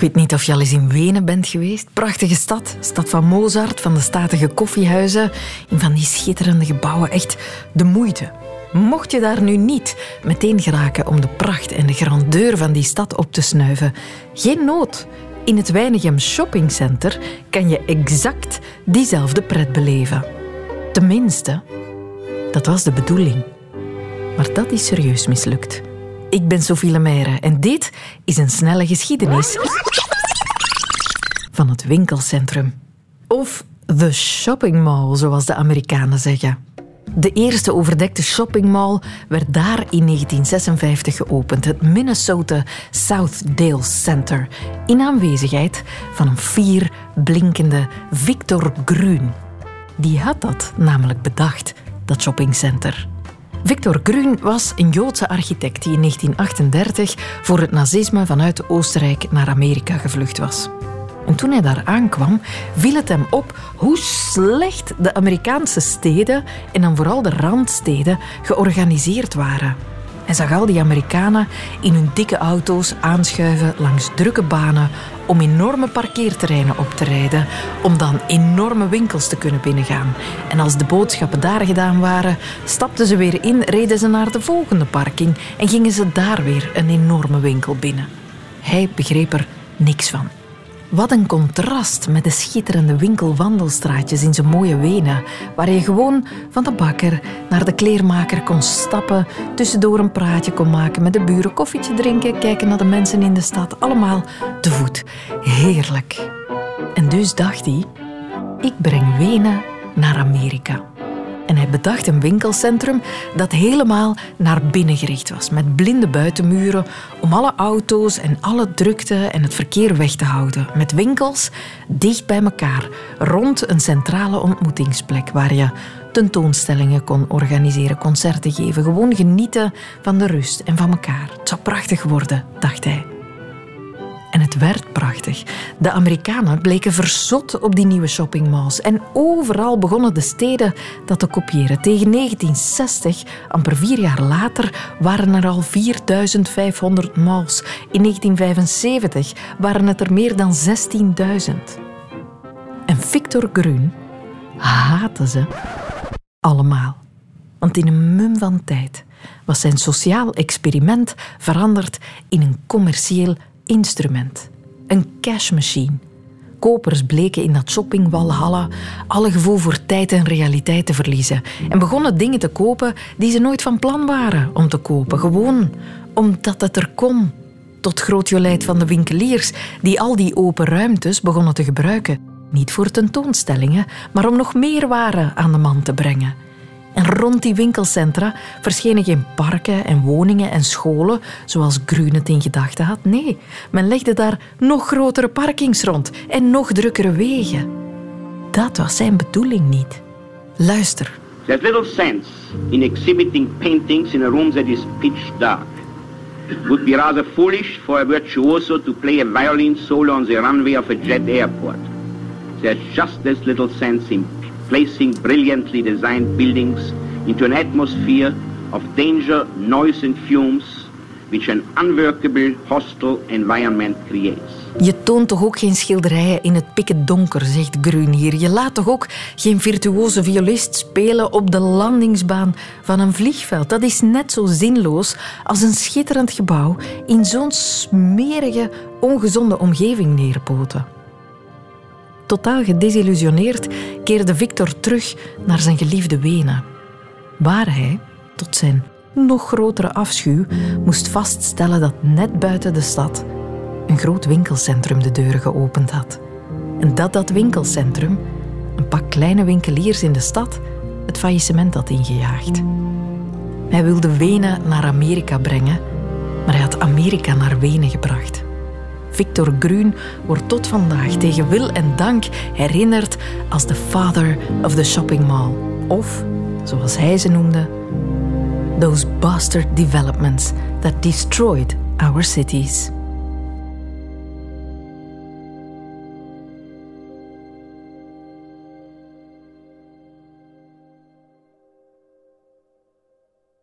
Ik weet niet of je al eens in Wenen bent geweest. Prachtige stad. Stad van Mozart, van de statige koffiehuizen. In van die schitterende gebouwen. Echt de moeite. Mocht je daar nu niet meteen geraken om de pracht en de grandeur van die stad op te snuiven, geen nood. In het Weinigem Shopping Center kan je exact diezelfde pret beleven. Tenminste, dat was de bedoeling. Maar dat is serieus mislukt. Ik ben Sophie Lemaire en dit is een snelle geschiedenis van het winkelcentrum. Of the shopping mall, zoals de Amerikanen zeggen. De eerste overdekte shoppingmall werd daar in 1956 geopend, het Minnesota Southdale Center, in aanwezigheid van een fier blinkende Victor Gruen. Die had dat namelijk bedacht, dat shoppingcenter. Victor Grün was een Joodse architect die in 1938 voor het nazisme vanuit Oostenrijk naar Amerika gevlucht was. En toen hij daar aankwam, viel het hem op hoe slecht de Amerikaanse steden, en dan vooral de randsteden, georganiseerd waren. Hij zag al die Amerikanen in hun dikke auto's aanschuiven langs drukke banen om enorme parkeerterreinen op te rijden, om dan enorme winkels te kunnen binnengaan. En als de boodschappen daar gedaan waren, stapten ze weer in, reden ze naar de volgende parking en gingen ze daar weer een enorme winkel binnen. Hij begreep er niks van. Wat een contrast met de schitterende winkelwandelstraatjes in zijn mooie Wenen, waar je gewoon van de bakker naar de kleermaker kon stappen, tussendoor een praatje kon maken met de buren, koffietje drinken, kijken naar de mensen in de stad, allemaal te voet. Heerlijk. En dus dacht hij, ik breng Wenen naar Amerika. En hij bedacht een winkelcentrum dat helemaal naar binnen gericht was, met blinde buitenmuren om alle auto's en alle drukte en het verkeer weg te houden. Met winkels dicht bij elkaar, rond een centrale ontmoetingsplek waar je tentoonstellingen kon organiseren, concerten geven, gewoon genieten van de rust en van elkaar. Het zou prachtig worden, dacht hij. En het werd prachtig. De Amerikanen bleken verzot op die nieuwe shoppingmalls. En overal begonnen de steden dat te kopiëren. Tegen 1960, amper vier jaar later, waren er al 4500 malls. In 1975 waren het er meer dan 16.000. En Victor Grun haatte ze allemaal. Want in een mum van tijd was zijn sociaal experiment veranderd in een commercieel instrument. Een cashmachine. Kopers bleken in dat shoppingwalhalla alle gevoel voor tijd en realiteit te verliezen en begonnen dingen te kopen die ze nooit van plan waren om te kopen. Gewoon omdat het er kon. Tot groot jolijt van de winkeliers die al die open ruimtes begonnen te gebruiken. Niet voor tentoonstellingen, maar om nog meer waren aan de man te brengen. En rond die winkelcentra verschenen geen parken en woningen en scholen, zoals Grun het in gedachten had. Nee, men legde daar nog grotere parkings rond en nog drukkere wegen. Dat was zijn bedoeling niet. Luister. There's little sense in exhibiting paintings in a room that is pitch dark. It would be rather foolish for a virtuoso to play a violin solo on the runway of a jet airport. There's just as little sense in placing brilliantly designed buildings into an atmosphere of danger, noise and fumes which an unworkable, hostile environment creates. Je toont toch ook geen schilderijen in het pikken donker, zegt Grun hier. Je laat toch ook geen virtuoze violist spelen op de landingsbaan van een vliegveld. Dat is net zo zinloos als een schitterend gebouw in zo'n smerige, ongezonde omgeving neerpoten. Totaal gedesillusioneerd keerde Victor terug naar zijn geliefde Wenen, waar hij, tot zijn nog grotere afschuw, moest vaststellen dat net buiten de stad een groot winkelcentrum de deuren geopend had. En dat dat winkelcentrum, een pak kleine winkeliers in de stad, het faillissement had ingejaagd. Hij wilde Wenen naar Amerika brengen, maar hij had Amerika naar Wenen gebracht. Victor Grun wordt tot vandaag tegen wil en dank herinnerd als de father of the shopping mall. Of, zoals hij ze noemde, those bastard developments that destroyed our cities.